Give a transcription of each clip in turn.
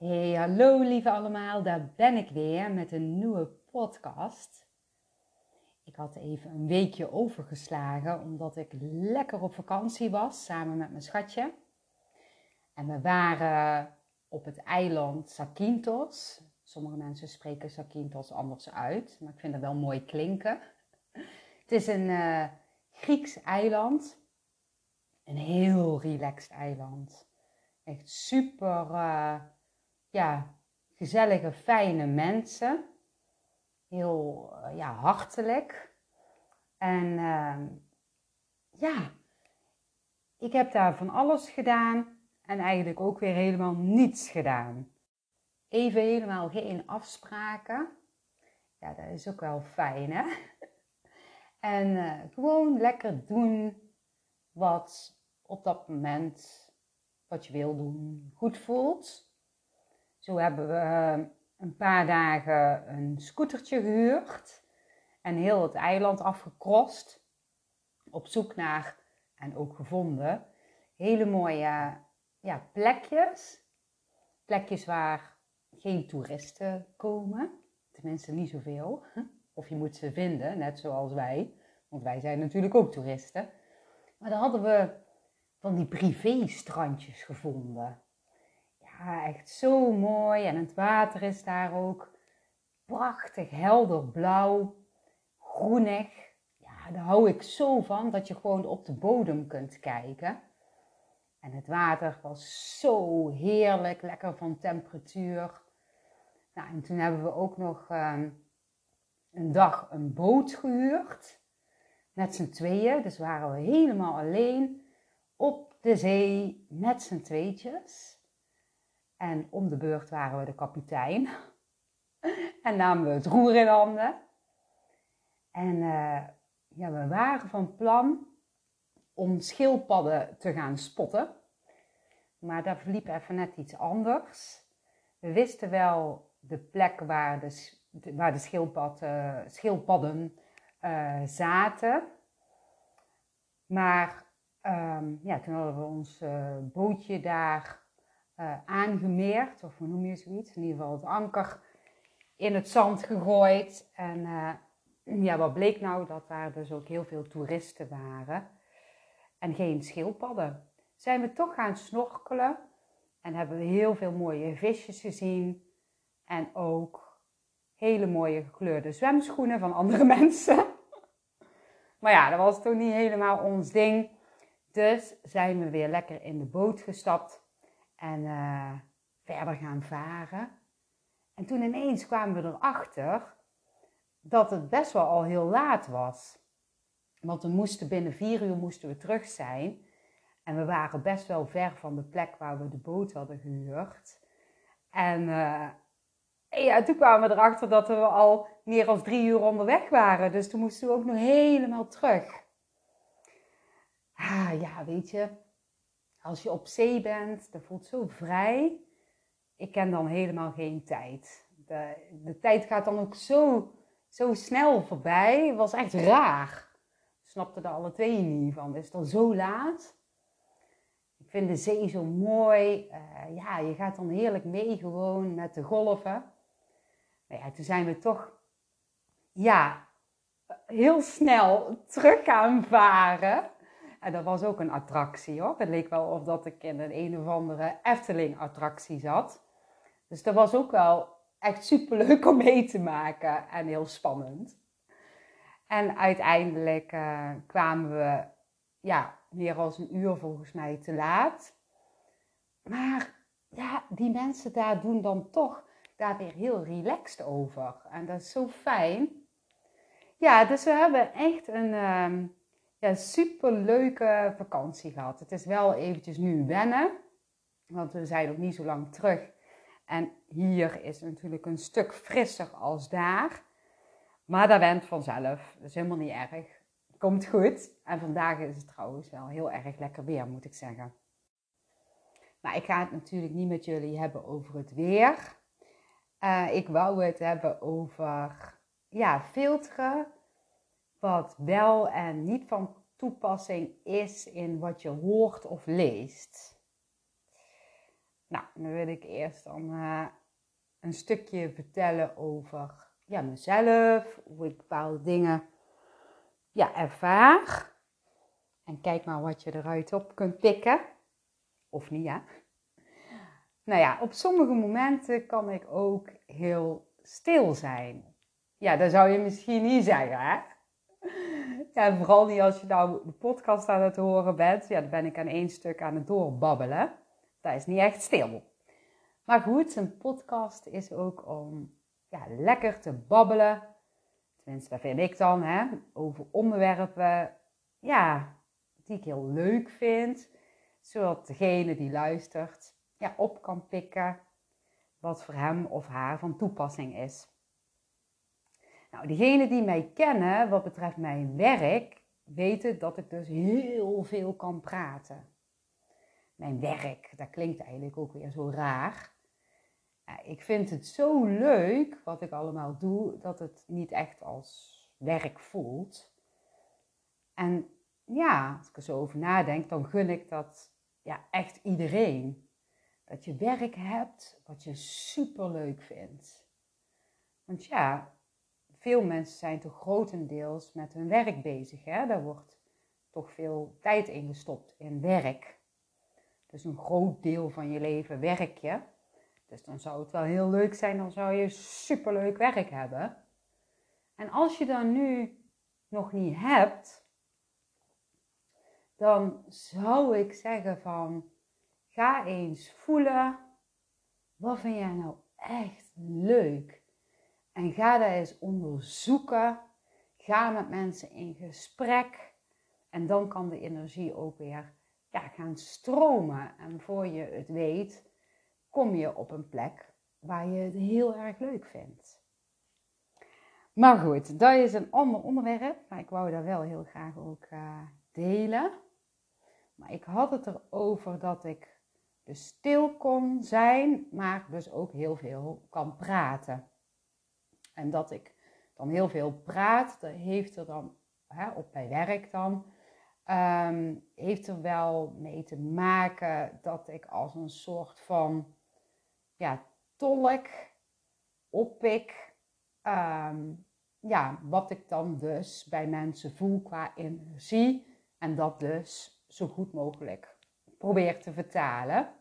Hey, hallo lieve allemaal, daar ben ik weer met een nieuwe podcast. Ik had even een weekje overgeslagen omdat ik lekker op vakantie was samen met mijn schatje. En we waren op het eiland Zakynthos. Sommige mensen spreken Zakynthos anders uit, maar ik vind het wel mooi klinken. Het is een uh, Grieks eiland. Een heel relaxed eiland. Echt super, uh, ja, gezellige, fijne mensen. Heel, uh, ja, hartelijk. En uh, ja, ik heb daar van alles gedaan en eigenlijk ook weer helemaal niets gedaan. Even helemaal geen afspraken. Ja, dat is ook wel fijn, hè? En uh, gewoon lekker doen wat op dat moment, wat je wil doen, goed voelt. Zo hebben we uh, een paar dagen een scootertje gehuurd en heel het eiland afgekrost. Op zoek naar, en ook gevonden, hele mooie ja, plekjes. Plekjes waar geen toeristen komen. Tenminste, niet zoveel. Of je moet ze vinden, net zoals wij. Want wij zijn natuurlijk ook toeristen. Maar dan hadden we van die privé-strandjes gevonden. Ja, echt zo mooi. En het water is daar ook prachtig helder blauw, groenig. Ja, daar hou ik zo van dat je gewoon op de bodem kunt kijken. En het water was zo heerlijk, lekker van temperatuur. Nou, en toen hebben we ook nog um, een dag een boot gehuurd. Met z'n tweeën. Dus waren we helemaal alleen op de zee met z'n tweetjes. En om de beurt waren we de kapitein. en namen we het roer in handen. En uh, ja, we waren van plan om schildpadden te gaan spotten. Maar dat verliep even net iets anders. We wisten wel de plek waar de, waar de schildpad, uh, schildpadden uh, zaten. Maar um, ja, toen hadden we ons bootje daar aangemeerd, of hoe noem je zoiets? In ieder geval het anker in het zand gegooid. En ja, wat bleek nou? Dat daar dus ook heel veel toeristen waren en geen schildpadden. Zijn we toch gaan snorkelen en hebben we heel veel mooie visjes gezien en ook hele mooie gekleurde zwemschoenen van andere mensen. Maar ja, dat was toch niet helemaal ons ding. Dus zijn we weer lekker in de boot gestapt en uh, verder gaan varen. En toen ineens kwamen we erachter dat het best wel al heel laat was. Want we moesten binnen vier uur moesten we terug zijn. En we waren best wel ver van de plek waar we de boot hadden gehuurd. En uh, ja, toen kwamen we erachter dat we al meer dan drie uur onderweg waren. Dus toen moesten we ook nog helemaal terug. Ah ja, weet je, als je op zee bent, dat voelt zo vrij. Ik ken dan helemaal geen tijd. De, de tijd gaat dan ook zo, zo snel voorbij. Het was echt raar snapten er alle twee niet van. Het is dan zo laat. Ik vind de zee zo mooi. Uh, ja, je gaat dan heerlijk mee gewoon met de golven. Nou ja, toen zijn we toch, ja, heel snel terug gaan varen. En dat was ook een attractie hoor. Het leek wel of dat ik in een een of andere Efteling-attractie zat. Dus dat was ook wel echt super leuk om mee te maken en heel spannend. En uiteindelijk uh, kwamen we ja, meer als een uur volgens mij te laat. Maar ja, die mensen daar doen dan toch daar weer heel relaxed over. En dat is zo fijn. Ja, dus we hebben echt een um, ja, super leuke vakantie gehad. Het is wel eventjes nu wennen, want we zijn nog niet zo lang terug. En hier is natuurlijk een stuk frisser als daar. Maar dat went vanzelf. Dat is helemaal niet erg. Komt goed. En vandaag is het trouwens wel heel erg lekker weer, moet ik zeggen. Maar ik ga het natuurlijk niet met jullie hebben over het weer. Uh, ik wou het hebben over ja, filteren. Wat wel en niet van toepassing is in wat je hoort of leest. Nou, dan wil ik eerst dan uh, een stukje vertellen over ja, mezelf, hoe ik bepaalde dingen ja, ervaar. En kijk maar wat je eruit op kunt pikken. Of niet, ja. Nou ja, op sommige momenten kan ik ook heel stil zijn. Ja, dat zou je misschien niet zeggen, hè? Ja, vooral niet als je nou de podcast aan het horen bent. Ja, dan ben ik aan één stuk aan het doorbabbelen. Dat is niet echt stil. Maar goed, een podcast is ook om ja, lekker te babbelen. Tenminste, dat vind ik dan, hè? Over onderwerpen, ja, die ik heel leuk vind. Zodat degene die luistert, ja, op kan pikken wat voor hem of haar van toepassing is. Nou, diegenen die mij kennen wat betreft mijn werk, weten dat ik dus heel veel kan praten. Mijn werk, dat klinkt eigenlijk ook weer zo raar. Ik vind het zo leuk wat ik allemaal doe, dat het niet echt als werk voelt. En ja, als ik er zo over nadenk, dan gun ik dat ja, echt iedereen. Dat je werk hebt wat je super leuk vindt. Want ja, veel mensen zijn toch grotendeels met hun werk bezig. Hè? Daar wordt toch veel tijd in gestopt in werk. Dus een groot deel van je leven werk je. Dus dan zou het wel heel leuk zijn, dan zou je superleuk werk hebben. En als je dat nu nog niet hebt, dan zou ik zeggen van ga eens voelen wat vind jij nou echt leuk en ga dat eens onderzoeken. Ga met mensen in gesprek en dan kan de energie ook weer ja, gaan stromen en voor je het weet kom je op een plek waar je het heel erg leuk vindt. Maar goed, dat is een ander onderwerp, maar ik wou dat wel heel graag ook uh, delen. Maar ik had het erover dat ik dus stil kon zijn, maar dus ook heel veel kan praten. En dat ik dan heel veel praat, dat heeft er dan, hè, op bij werk dan, um, heeft er wel mee te maken dat ik als een soort van ja, tolk oppik um, ja, wat ik dan dus bij mensen voel qua energie en dat dus zo goed mogelijk probeer te vertalen.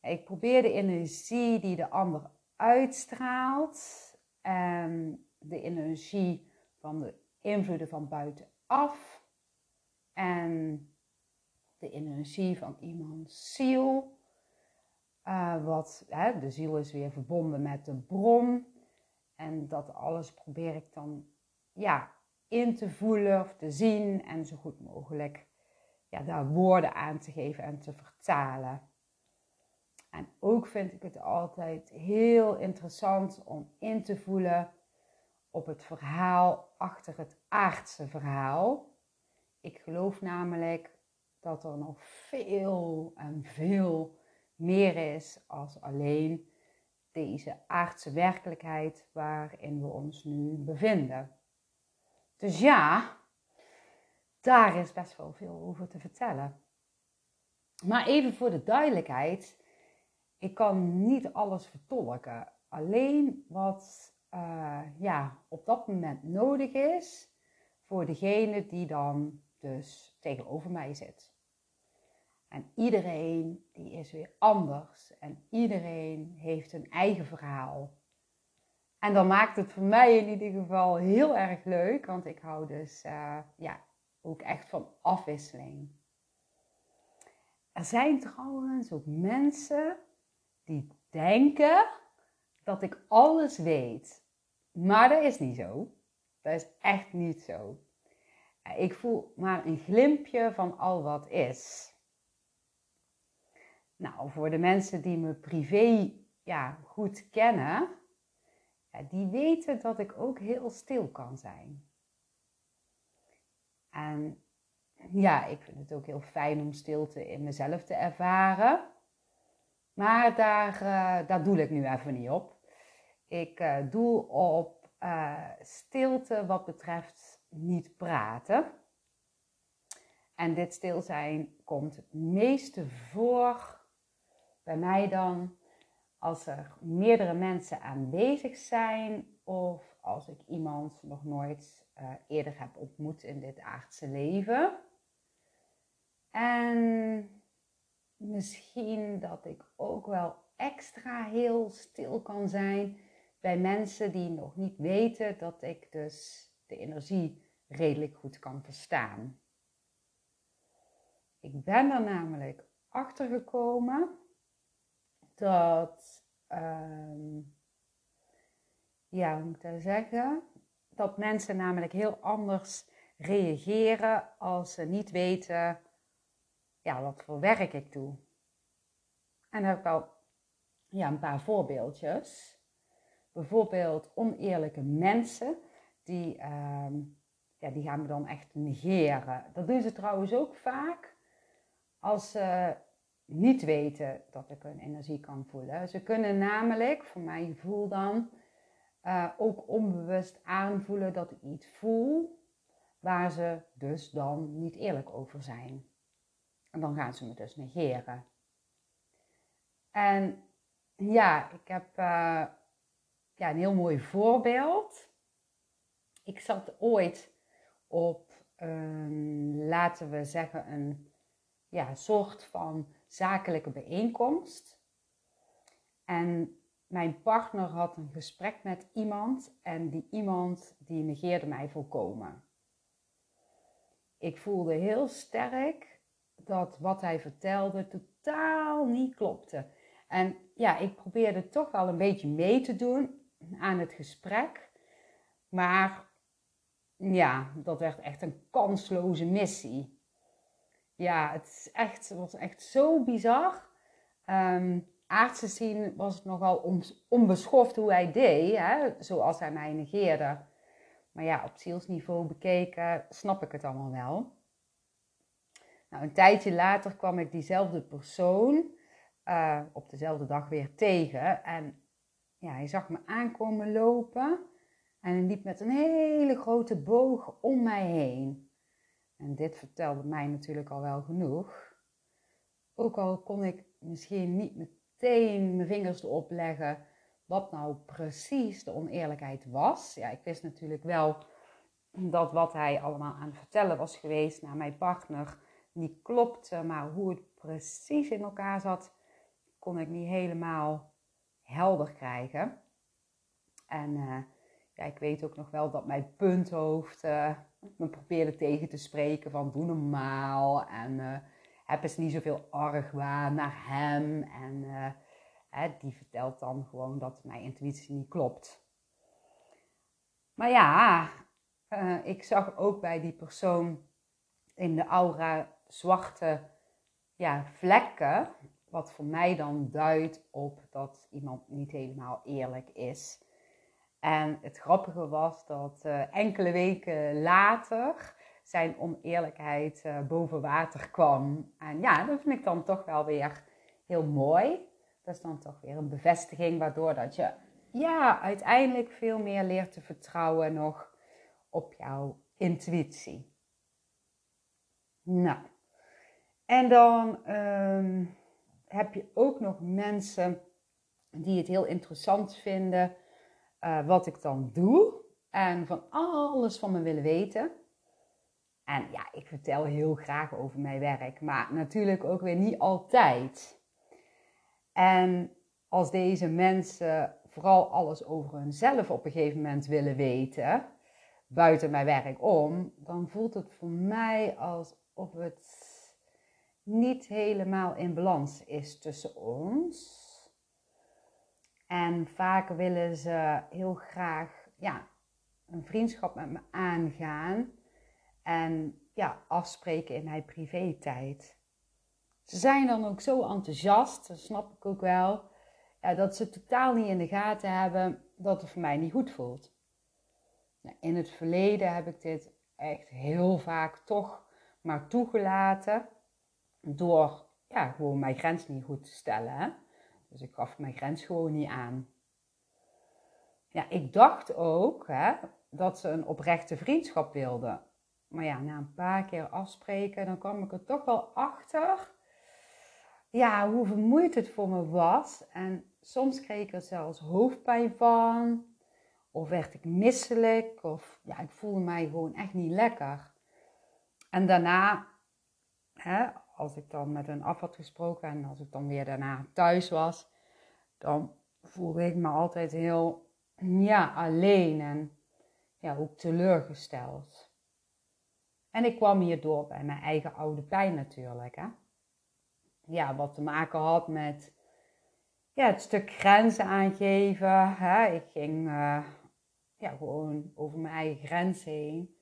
Ik probeer de energie die de ander uitstraalt en de energie van de invloeden van buitenaf en de energie van iemands ziel uh, wat, hè, de ziel is weer verbonden met de bron. En dat alles probeer ik dan ja, in te voelen of te zien en zo goed mogelijk ja, daar woorden aan te geven en te vertalen. En ook vind ik het altijd heel interessant om in te voelen op het verhaal achter het aardse verhaal. Ik geloof namelijk dat er nog veel en veel meer is als alleen deze aardse werkelijkheid waarin we ons nu bevinden. Dus ja, daar is best wel veel over te vertellen. Maar even voor de duidelijkheid, ik kan niet alles vertolken. Alleen wat uh, ja, op dat moment nodig is voor degene die dan dus tegenover mij zit. En iedereen die is weer anders en iedereen heeft een eigen verhaal. En dan maakt het voor mij in ieder geval heel erg leuk, want ik hou dus uh, ja, ook echt van afwisseling. Er zijn trouwens ook mensen die denken dat ik alles weet. Maar dat is niet zo. Dat is echt niet zo. Ik voel maar een glimpje van al wat is. Nou, voor de mensen die me privé ja, goed kennen, die weten dat ik ook heel stil kan zijn. En ja, ik vind het ook heel fijn om stilte in mezelf te ervaren. Maar daar, uh, daar doe ik nu even niet op. Ik uh, doe op uh, stilte wat betreft niet praten. En dit stil zijn komt het meeste voor bij mij dan als er meerdere mensen aanwezig zijn of als ik iemand nog nooit eerder heb ontmoet in dit aardse leven. En misschien dat ik ook wel extra heel stil kan zijn bij mensen die nog niet weten dat ik dus de energie redelijk goed kan verstaan. Ik ben er namelijk achter gekomen dat, uh, ja, moet zeggen? Dat mensen namelijk heel anders reageren als ze niet weten ja, wat voor werk ik doe. En daar heb ik al ja, een paar voorbeeldjes. Bijvoorbeeld oneerlijke mensen, die, uh, ja, die gaan me dan echt negeren. Dat doen ze trouwens ook vaak als ze niet weten dat ik hun energie kan voelen. Ze kunnen namelijk, voor mijn gevoel dan, uh, ook onbewust aanvoelen dat ik iets voel waar ze dus dan niet eerlijk over zijn. En dan gaan ze me dus negeren. En ja, ik heb uh, ja, een heel mooi voorbeeld. Ik zat ooit op, laten we zeggen, een ja, soort van zakelijke bijeenkomst. En mijn partner had een gesprek met iemand en die iemand die negeerde mij volkomen. Ik voelde heel sterk dat wat hij vertelde totaal niet klopte. En ja, ik probeerde toch wel een beetje mee te doen aan het gesprek. Maar ja, dat werd echt een kansloze missie ja, het, is echt, was echt zo bizar. Um, aardse zien was het nogal onbeschoft hoe hij deed, hè? zoals hij mij negeerde. Maar ja, op zielsniveau bekeken snap ik het allemaal wel. Nou, een tijdje later kwam ik diezelfde persoon uh, op dezelfde dag weer tegen. En ja, hij zag me aankomen lopen en hij liep met een hele grote boog om mij heen. En dit vertelde mij natuurlijk al wel genoeg. Ook al kon ik misschien niet meteen mijn vingers erop leggen wat nou precies de oneerlijkheid was. Ja, ik wist natuurlijk wel dat wat hij allemaal aan het vertellen was geweest naar mijn partner niet klopte, maar hoe het precies in elkaar zat, kon ik niet helemaal helder krijgen. En uh, ja, ik weet ook nog wel dat mijn punthoofd uh, me probeerde tegen te spreken van doe normaal en uh, heb eens niet zoveel argwaan naar hem. En die vertelt dan gewoon dat mijn intuïtie niet klopt. Maar ja, ik zag ook bij die persoon in de aura zwarte ja, vlekken, wat voor mij dan duidt op dat iemand niet helemaal eerlijk is. En het grappige was dat uh, enkele weken later zijn oneerlijkheid uh, boven water kwam. En ja, dat vind ik dan toch wel weer heel mooi. Dat is dan toch weer een bevestiging waardoor dat je ja, uiteindelijk veel meer leert te vertrouwen nog op jouw intuïtie. Nou, en dan um, heb je ook nog mensen die het heel interessant vinden uh, wat ik dan doe en van alles van me willen weten. En ja, ik vertel heel graag over mijn werk, maar natuurlijk ook weer niet altijd. En als deze mensen vooral alles over hunzelf op een gegeven moment willen weten, buiten mijn werk om, dan voelt het voor mij alsof het niet helemaal in balans is tussen ons. En vaak willen ze heel graag ja, een vriendschap met me aangaan en ja, afspreken in mijn privé-tijd. Ze zijn dan ook zo enthousiast, dat snap ik ook wel, ja, dat ze totaal niet in de gaten hebben dat het voor mij niet goed voelt. Nou, in het verleden heb ik dit echt heel vaak toch maar toegelaten door ja, gewoon mijn grens niet goed te stellen. Hè? Dus ik gaf mijn grens gewoon niet aan. Ja, ik dacht ook hè, dat ze een oprechte vriendschap wilden. Maar ja, na een paar keer afspreken, dan kwam ik er toch wel achter ja, hoe vermoeid het voor me was. En soms kreeg ik er zelfs hoofdpijn van. Of werd ik misselijk. Of ja, ik voelde mij gewoon echt niet lekker. En daarna, hè, als ik dan met hun af had gesproken en als ik dan weer daarna thuis was, dan voelde ik me altijd heel ja, alleen en ja, ook teleurgesteld. En ik kwam hierdoor bij mijn eigen oude pijn natuurlijk. Hè? Ja, wat te maken had met ja, het stuk grenzen aangeven. Hè? Ik ging uh, ja, gewoon over mijn eigen grenzen heen.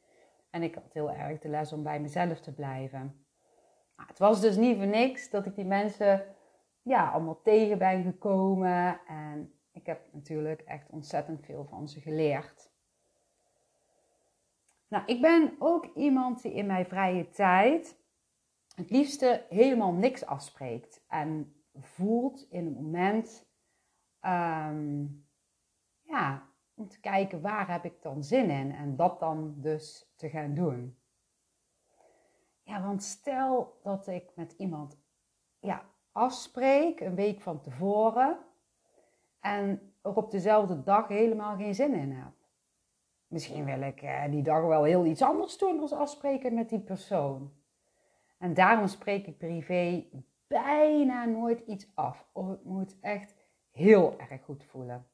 En ik had heel erg de les om bij mezelf te blijven. Maar het was dus niet voor niks dat ik die mensen ja, allemaal tegen ben gekomen. En ik heb natuurlijk echt ontzettend veel van ze geleerd. Nou, ik ben ook iemand die in mijn vrije tijd het liefste helemaal niks afspreekt. En voelt in een moment, um, ja, om te kijken waar heb ik dan zin in. En dat dan dus te gaan doen. Ja, want stel dat ik met iemand ja, afspreek een week van tevoren en er op dezelfde dag helemaal geen zin in heb. Misschien wil ik eh, die dag wel heel iets anders doen als afspreken met die persoon. En daarom spreek ik privé bijna nooit iets af. Of het moet echt heel erg goed voelen.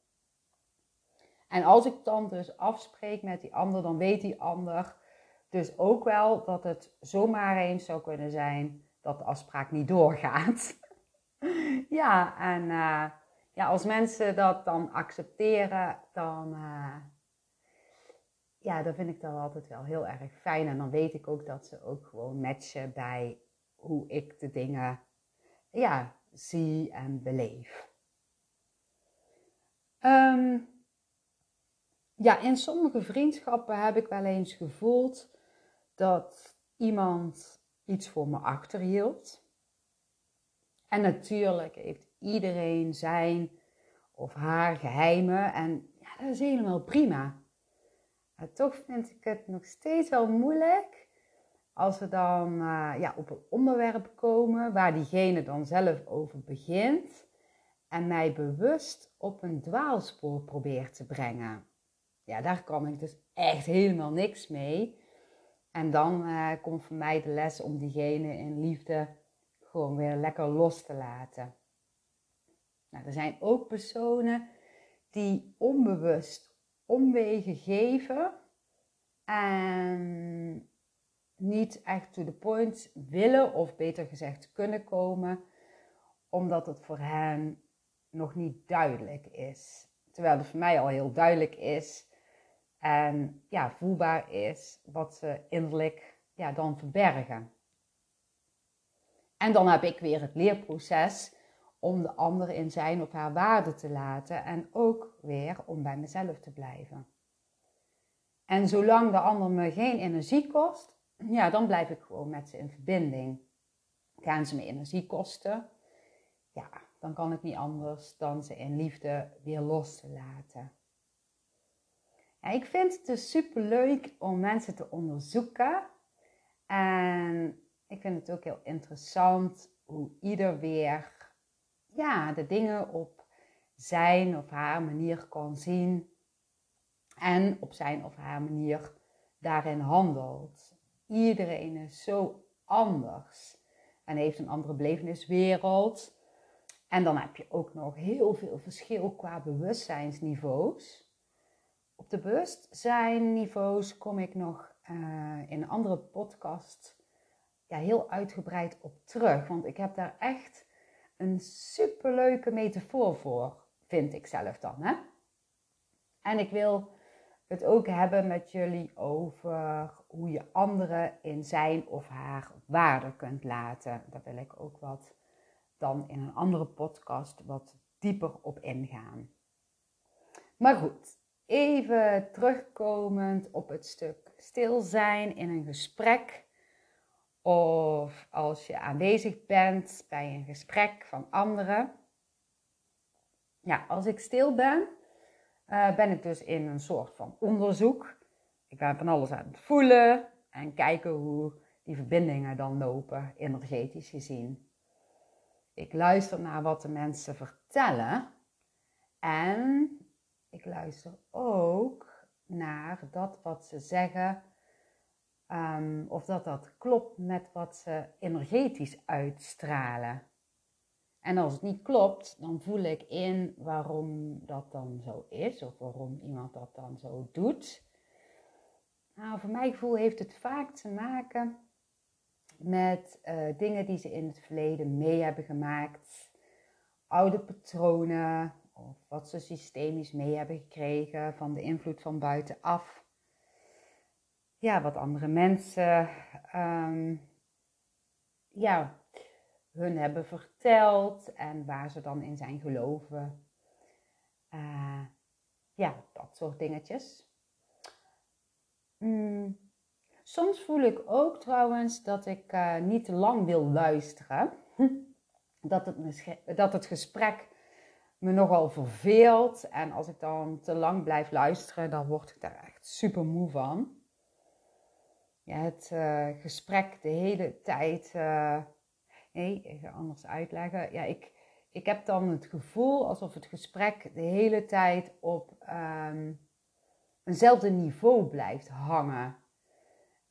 En als ik dan dus afspreek met die ander, dan weet die ander dus ook wel dat het zomaar eens zou kunnen zijn dat de afspraak niet doorgaat. ja, en uh, ja, als mensen dat dan accepteren, dan, uh, ja, dan vind ik dat altijd wel heel erg fijn. En dan weet ik ook dat ze ook gewoon matchen bij hoe ik de dingen ja, zie en beleef. Um, ja, in sommige vriendschappen heb ik wel eens gevoeld dat iemand iets voor me achterhield. En natuurlijk heeft iedereen zijn of haar geheimen en ja, dat is helemaal prima. Toch vind ik het nog steeds wel moeilijk als we dan uh, ja, op een onderwerp komen waar diegene dan zelf over begint en mij bewust op een dwaalspoor probeert te brengen. Ja, daar kan ik dus echt helemaal niks mee. En dan uh, komt voor mij de les om diegene in liefde gewoon weer lekker los te laten. Nou, er zijn ook personen die onbewust omwegen geven en niet echt to the point willen, of beter gezegd kunnen komen, omdat het voor hen nog niet duidelijk is. Terwijl het voor mij al heel duidelijk is en ja, voelbaar is wat ze innerlijk ja, dan verbergen. En dan heb ik weer het leerproces om de ander in zijn of haar waarde te laten en ook weer om bij mezelf te blijven. En zolang de ander me geen energie kost, ja, dan blijf ik gewoon met ze in verbinding. Gaan ze me energie kosten, ja, dan kan ik niet anders dan ze in liefde weer los te laten. Ja, ik vind het dus super leuk om mensen te onderzoeken. En ik vind het ook heel interessant hoe ieder weer ja, de dingen op zijn of haar manier kan zien. En op zijn of haar manier daarin handelt. Iedereen is zo anders en heeft een andere beleveniswereld. En dan heb je ook nog heel veel verschil qua bewustzijnsniveaus. Op de bewustzijnniveaus kom ik nog uh, in een andere podcast ja, heel uitgebreid op terug. Want ik heb daar echt een superleuke metafoor voor, vind ik zelf dan. Hè? En ik wil het ook hebben met jullie over hoe je anderen in zijn of haar waarde kunt laten. Daar wil ik ook wat dan in een andere podcast wat dieper op ingaan. Maar goed, even terugkomend op het stuk stil zijn in een gesprek. Of als je aanwezig bent bij een gesprek van anderen. Ja, als ik stil ben, uh, ben ik dus in een soort van onderzoek. Ik ben van alles aan het voelen en kijken hoe die verbindingen dan lopen, energetisch gezien. Ik luister naar wat de mensen vertellen. En ik luister ook naar dat wat ze zeggen. Um, of dat dat klopt met wat ze energetisch uitstralen. En als het niet klopt, dan voel ik in waarom dat dan zo is. Of waarom iemand dat dan zo doet. Nou, voor mijn gevoel heeft het vaak te maken met uh, dingen die ze in het verleden mee hebben gemaakt. Oude patronen of wat ze systemisch mee hebben gekregen van de invloed van buitenaf. Ja, wat andere mensen um, ja, hun hebben verteld en waar ze dan in zijn geloven. Uh, ja, dat soort dingetjes. Mm. Soms voel ik ook trouwens dat ik uh, niet te lang wil luisteren. Dat het, dat het gesprek me nogal verveelt. En als ik dan te lang blijf luisteren, dan word ik daar echt super moe van. Ja, het uh, gesprek de hele tijd. Uh, nee, anders uitleggen. Ja, ik, ik heb dan het gevoel alsof het gesprek de hele tijd op um, eenzelfde niveau blijft hangen.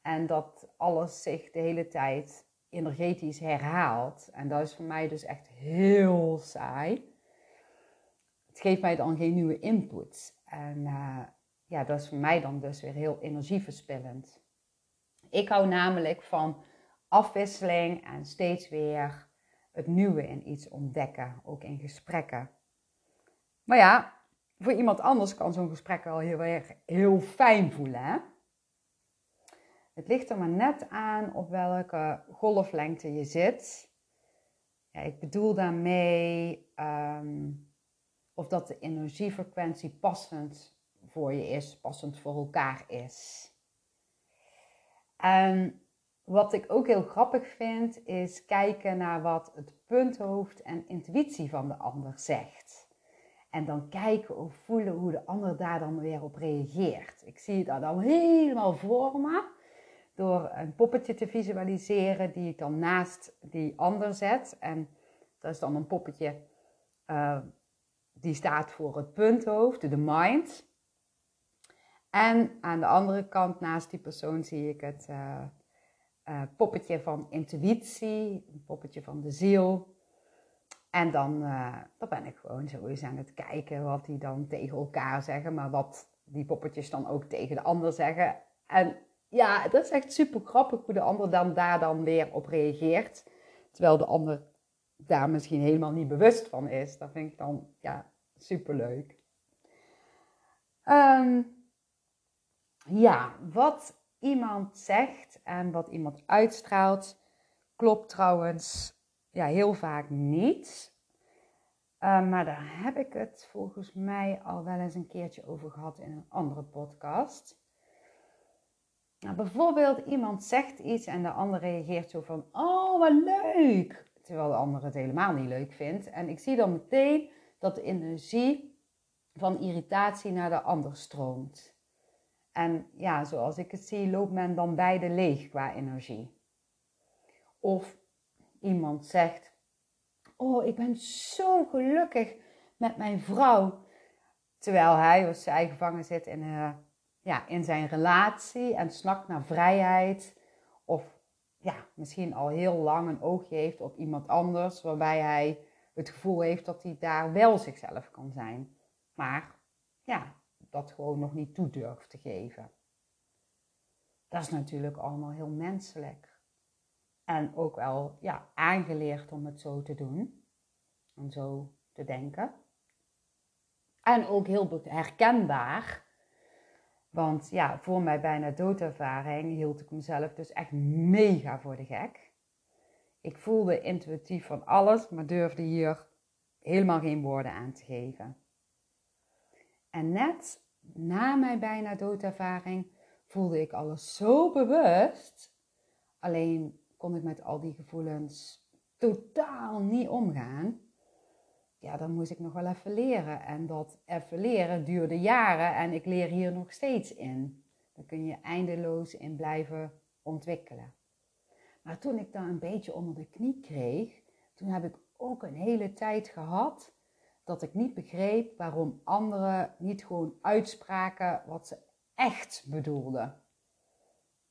En dat alles zich de hele tijd energetisch herhaalt. En dat is voor mij dus echt heel saai. Het geeft mij dan geen nieuwe input. En uh, ja, dat is voor mij dan dus weer heel energieverspillend. Ik hou namelijk van afwisseling en steeds weer het nieuwe in iets ontdekken, ook in gesprekken. Maar ja, voor iemand anders kan zo'n gesprek wel heel, erg heel fijn voelen. Hè? Het ligt er maar net aan op welke golflengte je zit. Ja, ik bedoel daarmee um, of dat de energiefrequentie passend voor je is, passend voor elkaar is. En wat ik ook heel grappig vind, is kijken naar wat het punthoofd en intuïtie van de ander zegt. En dan kijken of voelen hoe de ander daar dan weer op reageert. Ik zie het dan helemaal voor me door een poppetje te visualiseren die ik dan naast die ander zet. En dat is dan een poppetje uh, die staat voor het punthoofd, de mind. En aan de andere kant naast die persoon zie ik het uh, uh, poppetje van intuïtie, een poppetje van de ziel. En dan, uh, ben ik gewoon zo eens aan het kijken wat die dan tegen elkaar zeggen, maar wat die poppetjes dan ook tegen de ander zeggen. En ja, dat is echt super grappig hoe de ander dan daar dan weer op reageert. Terwijl de ander daar misschien helemaal niet bewust van is. Dat vind ik dan ja, super leuk. Um, ja, wat iemand zegt en wat iemand uitstraalt, klopt trouwens ja, heel vaak niet. Uh, maar daar heb ik het volgens mij al wel eens een keertje over gehad in een andere podcast. Nou, bijvoorbeeld iemand zegt iets en de ander reageert zo van, oh wat leuk. Terwijl de ander het helemaal niet leuk vindt. En ik zie dan meteen dat de energie van irritatie naar de ander stroomt. En ja, zoals ik het zie, loopt men dan beide leeg qua energie. Of iemand zegt: Oh, ik ben zo gelukkig met mijn vrouw. Terwijl hij of zij gevangen zit in, uh, ja, in zijn relatie en snakt naar vrijheid. Of ja, misschien al heel lang een oogje heeft op iemand anders, waarbij hij het gevoel heeft dat hij daar wel zichzelf kan zijn. Maar ja, dat gewoon nog niet toe durft te geven. Dat is natuurlijk allemaal heel menselijk. En ook wel ja, aangeleerd om het zo te doen. Om zo te denken. En ook heel herkenbaar. Want ja, voor mijn bijna doodervaring hield ik mezelf dus echt mega voor de gek. Ik voelde intuïtief van alles, maar durfde hier helemaal geen woorden aan te geven. En net na mijn bijna doodervaring voelde ik alles zo bewust. Alleen kon ik met al die gevoelens totaal niet omgaan. Ja, dan moest ik nog wel even leren. En dat even leren duurde jaren en ik leer hier nog steeds in. Daar kun je eindeloos in blijven ontwikkelen. Maar toen ik dan een beetje onder de knie kreeg, toen heb ik ook een hele tijd gehad dat ik niet begreep waarom anderen niet gewoon uitspraken wat ze echt bedoelden.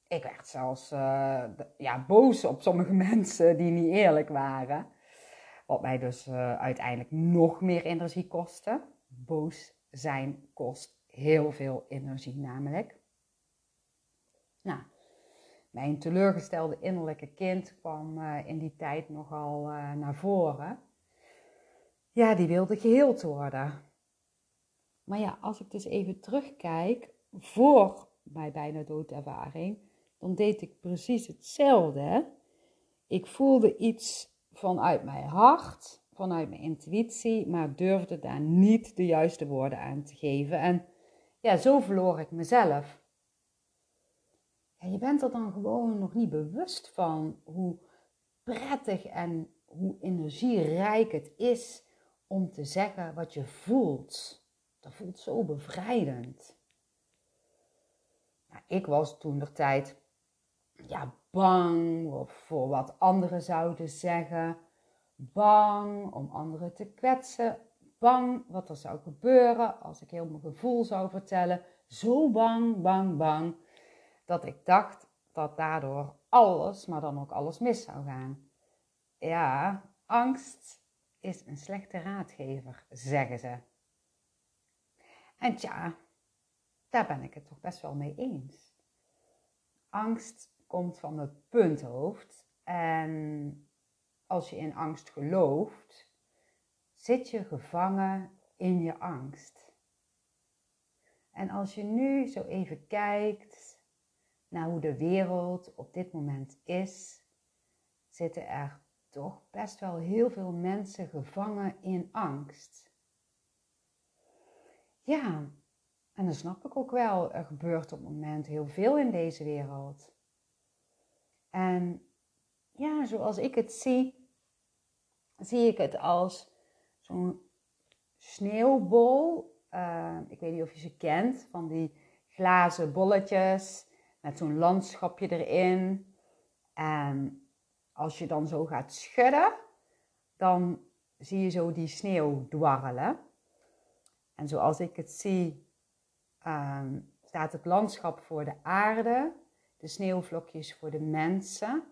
Ik werd zelfs uh, ja, boos op sommige mensen die niet eerlijk waren. Wat mij dus uh, uiteindelijk nog meer energie kostte. Boos zijn kost heel veel energie namelijk. Nou, mijn teleurgestelde innerlijke kind kwam uh, in die tijd nogal naar voren. Ja, die wilde geheeld worden. Maar ja, als ik dus even terugkijk voor mijn bijna doodervaring, dan deed ik precies hetzelfde. Ik voelde iets vanuit mijn hart, vanuit mijn intuïtie, maar durfde daar niet de juiste woorden aan te geven. En ja, zo verloor ik mezelf. Ja, je bent er dan gewoon nog niet bewust van hoe prettig en hoe energierijk het is om te zeggen wat je voelt. Dat voelt zo bevrijdend. Nou, ik was toen de tijd ja, bang voor wat anderen zouden zeggen. Bang om anderen te kwetsen. Bang wat er zou gebeuren als ik heel mijn gevoel zou vertellen. Zo bang, bang, bang. Dat ik dacht dat daardoor alles, maar dan ook alles mis zou gaan. Ja, angst is een slechte raadgever, zeggen ze. En tja, daar ben ik het toch best wel mee eens. Angst komt van het punthoofd en als je in angst gelooft, zit je gevangen in je angst. En als je nu zo even kijkt naar hoe de wereld op dit moment is, zitten er toch best wel heel veel mensen gevangen in angst. Ja, en dat snap ik ook wel. Er gebeurt op het moment heel veel in deze wereld. En ja, zoals ik het zie, zie ik het als zo'n sneeuwbol. Uh, ik weet niet of je ze kent, van die glazen bolletjes met zo'n landschapje erin. En als je dan zo gaat schudden, dan zie je zo die sneeuw dwarrelen. En zoals ik het zie, ehm, staat het landschap voor de aarde, de sneeuwvlokjes voor de mensen.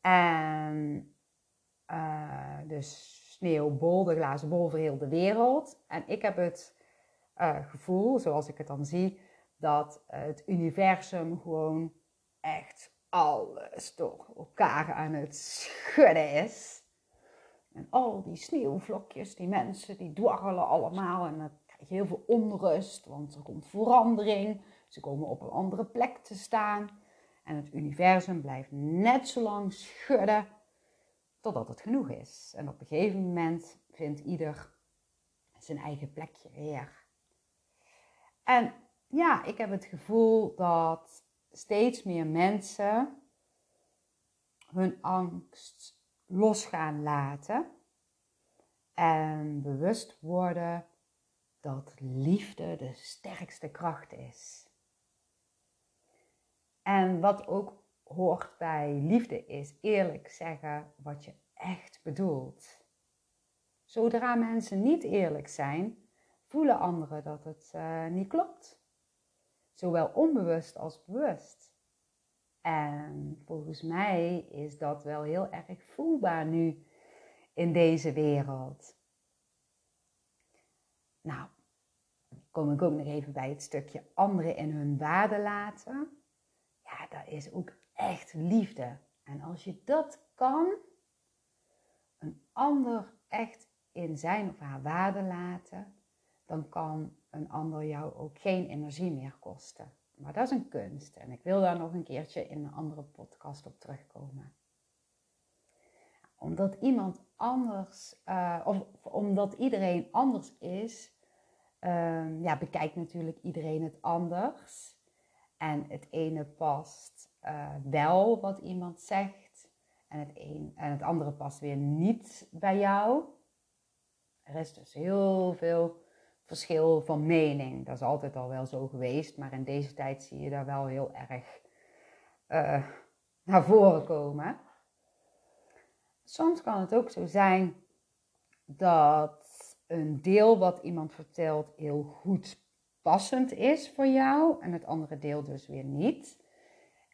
En uh, de sneeuwbol, de glazen bol voor heel de wereld. En ik heb het uh, gevoel, zoals ik het dan zie, dat het universum gewoon echt alles door elkaar aan het schudden is. En al die sneeuwvlokjes, die mensen, die dwarrelen allemaal. En dan krijg je heel veel onrust, want er komt verandering. Ze komen op een andere plek te staan. En het universum blijft net zo lang schudden totdat het genoeg is. En op een gegeven moment vindt ieder zijn eigen plekje weer. En ja, ik heb het gevoel dat steeds meer mensen hun angst los gaan laten en bewust worden dat liefde de sterkste kracht is. En wat ook hoort bij liefde is eerlijk zeggen wat je echt bedoelt. Zodra mensen niet eerlijk zijn, voelen anderen dat het uh, niet klopt zowel onbewust als bewust. En volgens mij is dat wel heel erg voelbaar nu in deze wereld. Nou, kom ik ook nog even bij het stukje anderen in hun waarde laten. Ja, dat is ook echt liefde. En als je dat kan, een ander echt in zijn of haar waarde laten, dan kan een ander jou ook geen energie meer kosten. Maar dat is een kunst en ik wil daar nog een keertje in een andere podcast op terugkomen. Omdat iemand anders, uh, of omdat iedereen anders is, uh, ja, bekijkt natuurlijk iedereen het anders. En het ene past uh, wel wat iemand zegt en het, een, en het andere past weer niet bij jou. Er is dus heel veel verschil van mening. Dat is altijd al wel zo geweest, maar in deze tijd zie je daar wel heel erg uh, naar voren komen. soms kan het ook zo zijn dat een deel wat iemand vertelt heel goed passend is voor jou en het andere deel dus weer niet.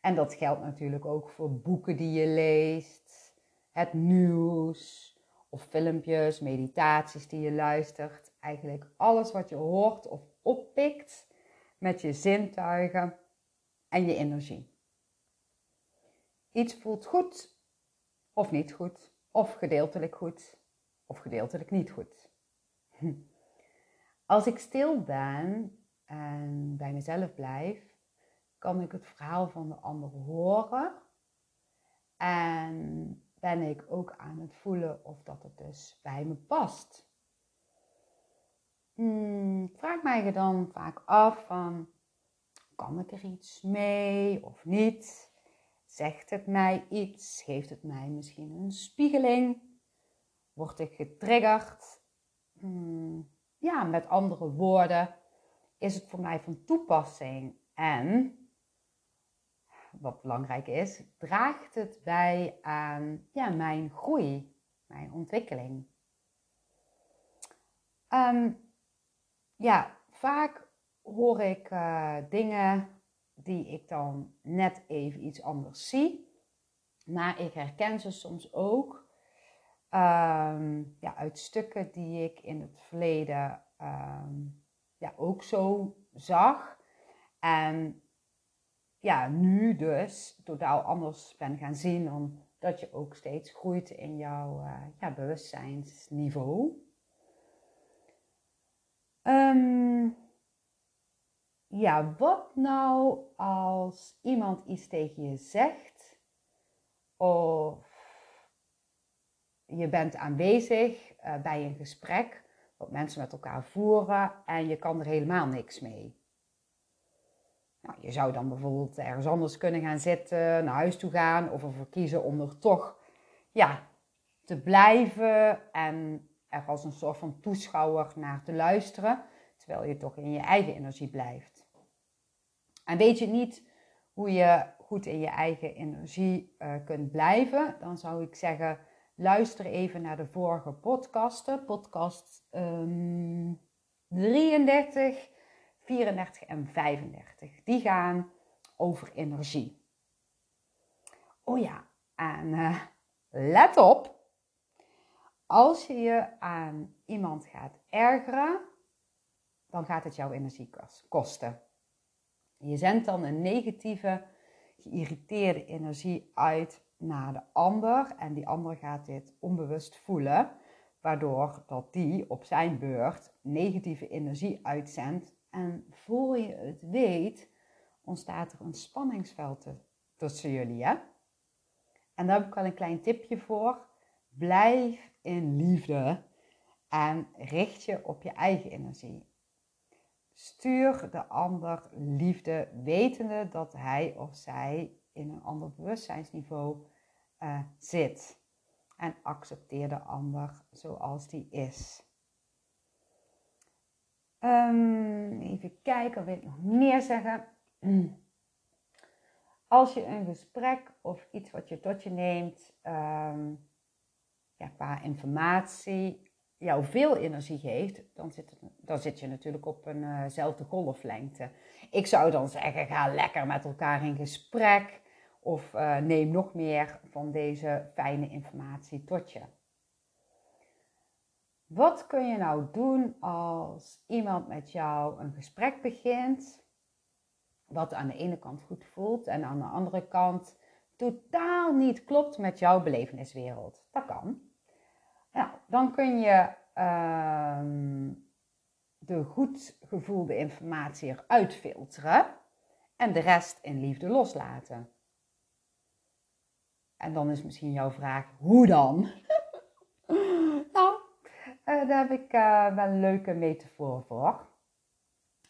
En dat geldt natuurlijk ook voor boeken die je leest, het nieuws of filmpjes, meditaties die je luistert. Eigenlijk alles wat je hoort of oppikt met je zintuigen en je energie. Iets voelt goed of niet goed, of gedeeltelijk goed of gedeeltelijk niet goed. Als ik stil ben en bij mezelf blijf, kan ik het verhaal van de ander horen. En ben ik ook aan het voelen of dat het dus bij me past. Hmm, vraag mij dan vaak af van, kan ik er iets mee of niet? Zegt het mij iets? Geeft het mij misschien een spiegeling? Word ik getriggerd? Hmm, ja, met andere woorden, is het voor mij van toepassing? En, wat belangrijk is, draagt het bij aan ja, mijn groei, mijn ontwikkeling? Um, ja, vaak hoor ik uh, dingen die ik dan net even iets anders zie. Maar ik herken ze soms ook um, ja, uit stukken die ik in het verleden um, ja, ook zo zag. En ja, nu dus totaal anders ben gaan zien dan dat je ook steeds groeit in jouw uh, ja, bewustzijnsniveau. Um, ja, wat nou als iemand iets tegen je zegt of je bent aanwezig uh, bij een gesprek wat mensen met elkaar voeren en je kan er helemaal niks mee. Nou, je zou dan bijvoorbeeld ergens anders kunnen gaan zitten, naar huis toe gaan of ervoor kiezen om er toch ja, te blijven en er als een soort van toeschouwer naar te luisteren, terwijl je toch in je eigen energie blijft. En weet je niet hoe je goed in je eigen energie uh, kunt blijven, dan zou ik zeggen, luister even naar de vorige podcasten, podcast um, 33, 34 en 35. Die gaan over energie. Oh ja, en uh, let op, als je je aan iemand gaat ergeren, dan gaat het jouw energie kosten. Je zendt dan een negatieve, geïrriteerde energie uit naar de ander en die ander gaat dit onbewust voelen, waardoor dat die op zijn beurt negatieve energie uitzendt en voor je het weet ontstaat er een spanningsveld tussen jullie. Hè? En daar heb ik wel een klein tipje voor. Blijf in liefde en richt je op je eigen energie. Stuur de ander liefde, wetende dat hij of zij in een ander bewustzijnsniveau uh, zit. En accepteer de ander zoals die is. Um, even kijken, wil ik nog meer zeggen? Als je een gesprek of iets wat je tot je neemt, um, ja, qua informatie, jou veel energie geeft, dan zit, dan zit je natuurlijk op eenzelfde uh golflengte. Ik zou dan zeggen, ga lekker met elkaar in gesprek of uh, neem nog meer van deze fijne informatie tot je. Wat kun je nou doen als iemand met jou een gesprek begint, wat aan de ene kant goed voelt en aan de andere kant totaal niet klopt met jouw beleveniswereld? Dat kan. Dan kun je uh, de goed gevoelde informatie eruit filteren en de rest in liefde loslaten. En dan is misschien jouw vraag, hoe dan? nou, uh, daar heb ik uh, wel een leuke metafoor voor.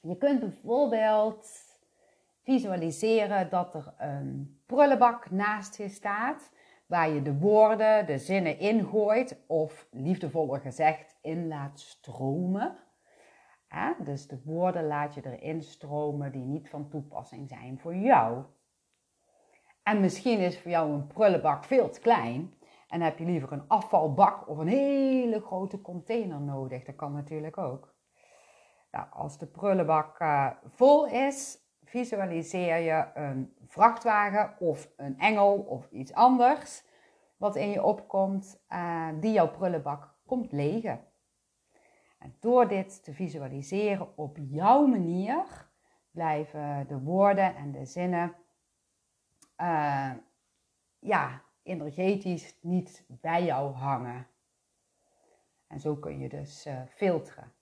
Je kunt bijvoorbeeld visualiseren dat er een prullenbak naast je staat waar je de woorden, de zinnen ingooit of liefdevoller gezegd in laat stromen. dus de woorden laat je erin stromen die niet van toepassing zijn voor jou. En misschien is voor jou een prullenbak veel te klein En heb je liever een afvalbak of een hele grote container nodig? Dat kan natuurlijk ook. Nou, als de prullenbak uh, vol is, visualiseer je een vrachtwagen of een engel of iets anders wat in je opkomt, uh, die jouw prullenbak komt legen. En door dit te visualiseren op jouw manier, blijven de woorden en de zinnen uh, ja, energetisch niet bij jou hangen. En zo kun je dus uh, filteren.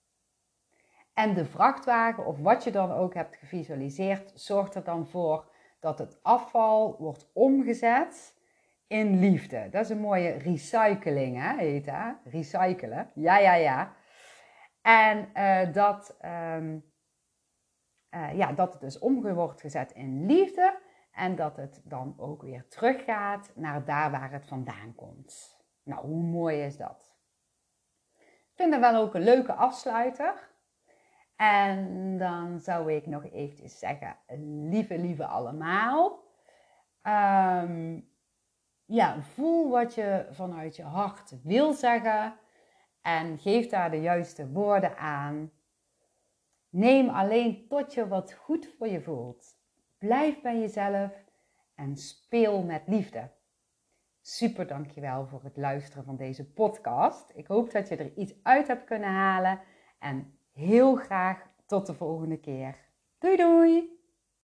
En de vrachtwagen, of wat je dan ook hebt gevisualiseerd, zorgt er dan voor dat het afval wordt omgezet in liefde. Dat is een mooie recycling, hè, heet dat? Recyclen. Ja, ja, ja. En uh, dat, um, uh, ja, dat het dus om wordt gezet in liefde. En dat het dan ook weer teruggaat naar daar waar het vandaan komt. Nou, hoe mooi is dat? Ik vind dat wel ook een leuke afsluiter. En dan zou ik nog eventjes zeggen, lieve, lieve allemaal. Um, ja, voel wat je vanuit je hart wil zeggen en geef daar de juiste woorden aan. Neem alleen tot je wat goed voor je voelt. Blijf bij jezelf en speel met liefde. Super dankjewel voor het luisteren van deze podcast. Ik hoop dat je er iets uit hebt kunnen halen en heel graag tot de volgende keer. Doei doei!